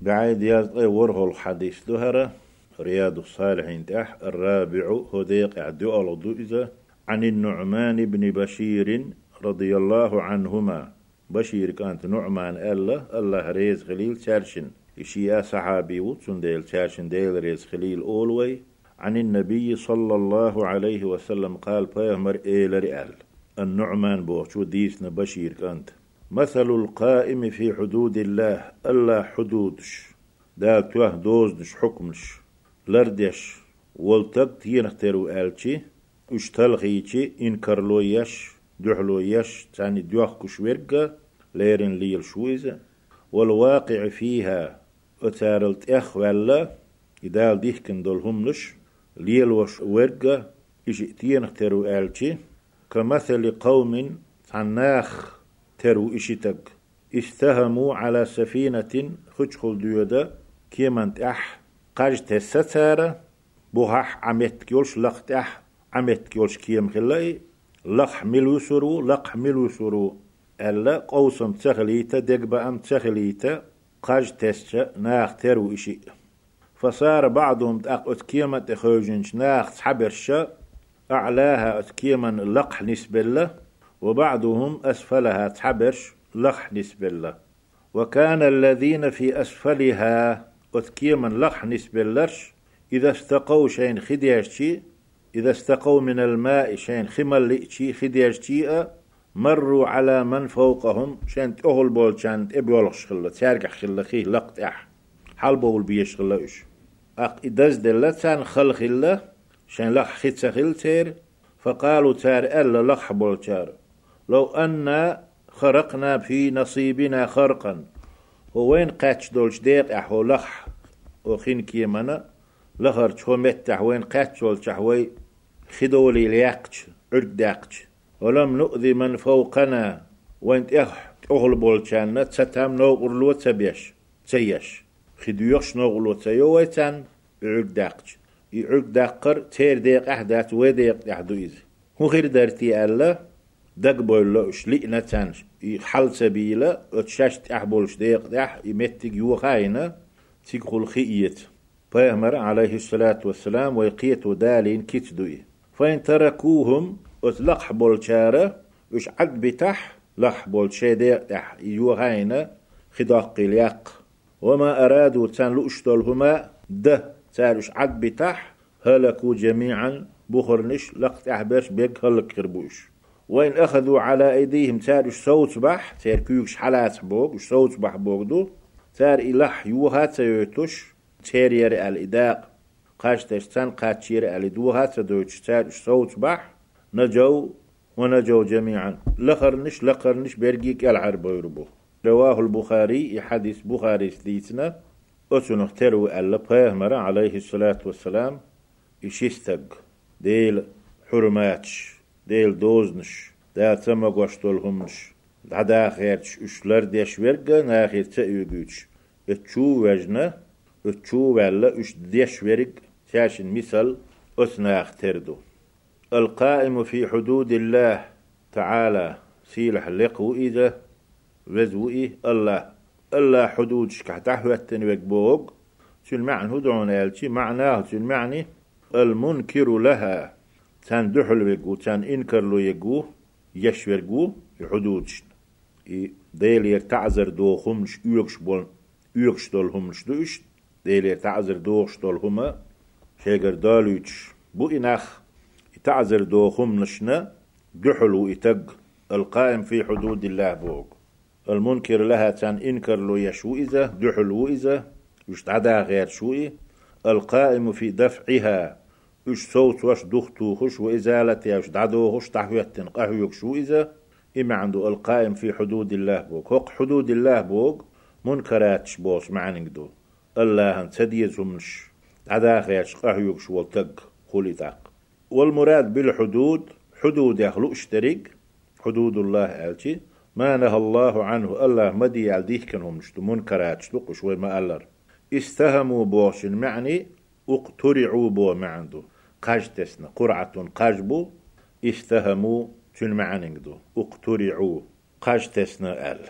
بعيد يزقي ورهو الحديث لهرة رياض الصالحين تح الرابع هديق عدو إذا عن النعمان بن بشير رضي الله عنهما. بشير كانت نعمان الله الله ريز خليل شارشن إشياء صحابي وطن ديل شارشن ديل ريز خليل أولوي. عن النبي صلى الله عليه وسلم قال بيهمر إيل رئال النعمان بوشو ديسنا بشير كانت مثل القائم في حدود الله الله حدودش دا توه دوزنش حكمش لردش. والتق تينخترو آلشي اشتلغيشي إنكرلو يش دحلو يش تاني دوخ كشورقة ليرن ليل شويزة والواقع فيها أتارلت إخ ولا إدال ديهكن دول هملش ليل وش ورقة إش تينخترو آلشي كمثل قوم تناخ ترو إشتك استهموا على سفينة خجخل ديودا. كيمانت أح قاج تستارة بوهح عمت كيولش لقت أح عمت كيولش كيم خلاي. لق ملو سرو لق ملو سرو. ألا قوسم تخليتا دقبا أم تخليتا. قاج تستا ناخ ترو إشي. فصار بعضهم تأق كيمة تخوجنش ناخ تحبرشا. أعلاها أتكيما لق نسبة له وبعضهم أسفلها تحبرش لخ نسبة له وكان الذين في أسفلها أتكيما لخ نسبة لرش إذا استقوا شين خديشتي إذا استقوا من الماء شين خمل لئتي خديشتي مروا على من فوقهم شين تأهل بول شان تبيولخ شخلة تارجح خلة خيه لقت أح. حال بول بيشخلة إش. أق إدز دلتان خلق الله شان لخ خيت تير فقالوا تار ألا لخ بول تار لو أن خرقنا في نصيبنا خرقا. وين قاتش دولش ديق أحو لخ وخين كيمنا لخر شو متح وين قاتش دولش أحوي خدولي ليقش عرداقش ولم نؤذي من فوقنا. وين تأخ أغل بولشان تتام نوغلو تبيش تيش. خديوش نوغلو تيو ويتان عرداقش يعرداقر تير ديق أحدات وديق أحدو إذ هو غير دارتي الله دق بول شلي تانش حل سبيلا اتشاشت احبولش ديق دح يمتق يو خاينة تيقول خيئت فيهمر عليه الصلاة والسلام ويقيت ودالين كتدوي فإن تركوهم اتلق بولشارة وش عد بتح لح بولشي ديق دح يو خاينة خداق اليق وما أرادوا تان لؤشتلهما ده تالوش عد بتح هلكوا جميعا بخرنش لقت أحبرش بيق هلك خربوش وين أخذوا على أيديهم تار صوت بح تار كيوكش حالات بوغ؟ صوت بح بوغ دو؟ تار إلح يوها تيوتش تار يري الإداق قاش تشتان قاتشير الإدوها تدوش تار صوت بح نجو ونجوا جميعا. لخرنش لخرنش برجيك العرب يربو رواه البخاري حديث بخاري سليتنا. أسنخ ترو ألا عليه الصلاة والسلام. إشيستق ديل حرماتش. ديل دوزنش دا تما قوشتولهمش دا خيرش اشلر ديش ورقا ناخير تأيوغوش. اتشو وجنا اتشو ولا اش ديش ورق تاشن مثل أثناخ تردو. القائم في حدود الله تعالى سيلح لقو إذا وزوئي الله. الله حدود شكح تحوتن وقبوغ شو المعنى هدعون معناه شو المعني المنكر لها. تان دحل ويقو تان إنكر لو يقو يشورقو حدودش. ديل يرتعزر دو خمش يوكش بول يوكش دول همش دوش. ديل يرتعزر دوش دول هما شيغر دالوش بو إناخ يتعزر دو خمنشنا دحل ويتق القائم في حدود الله بوغ المنكر لها تان إنكر لو يشو إذا دحل وإذا يشتعدا غير شوئي القائم في دفعها. إش صوت وش دختو خش وإزالة يش دعدو خش تحويت قهوك شو إذا؟ إما عنده القائم في حدود الله بوك. هق حدود الله بوك منكراتش بوش معنى دو. الله أن تديزهمش عدا خيش قهوك شو والتق خولي تاق. والمراد بالحدود حدود يخلق اشترك حدود الله ألتي. ما نهى الله عنه الله مدي على كانهم نشتو منكرات شلق شوي ما ألر. استهموا بوش معني اقترعوا بو معندو قاجتسنا قرعة قاجبو استهموا تن معنينجدو اقترعوا قاجتسنا ال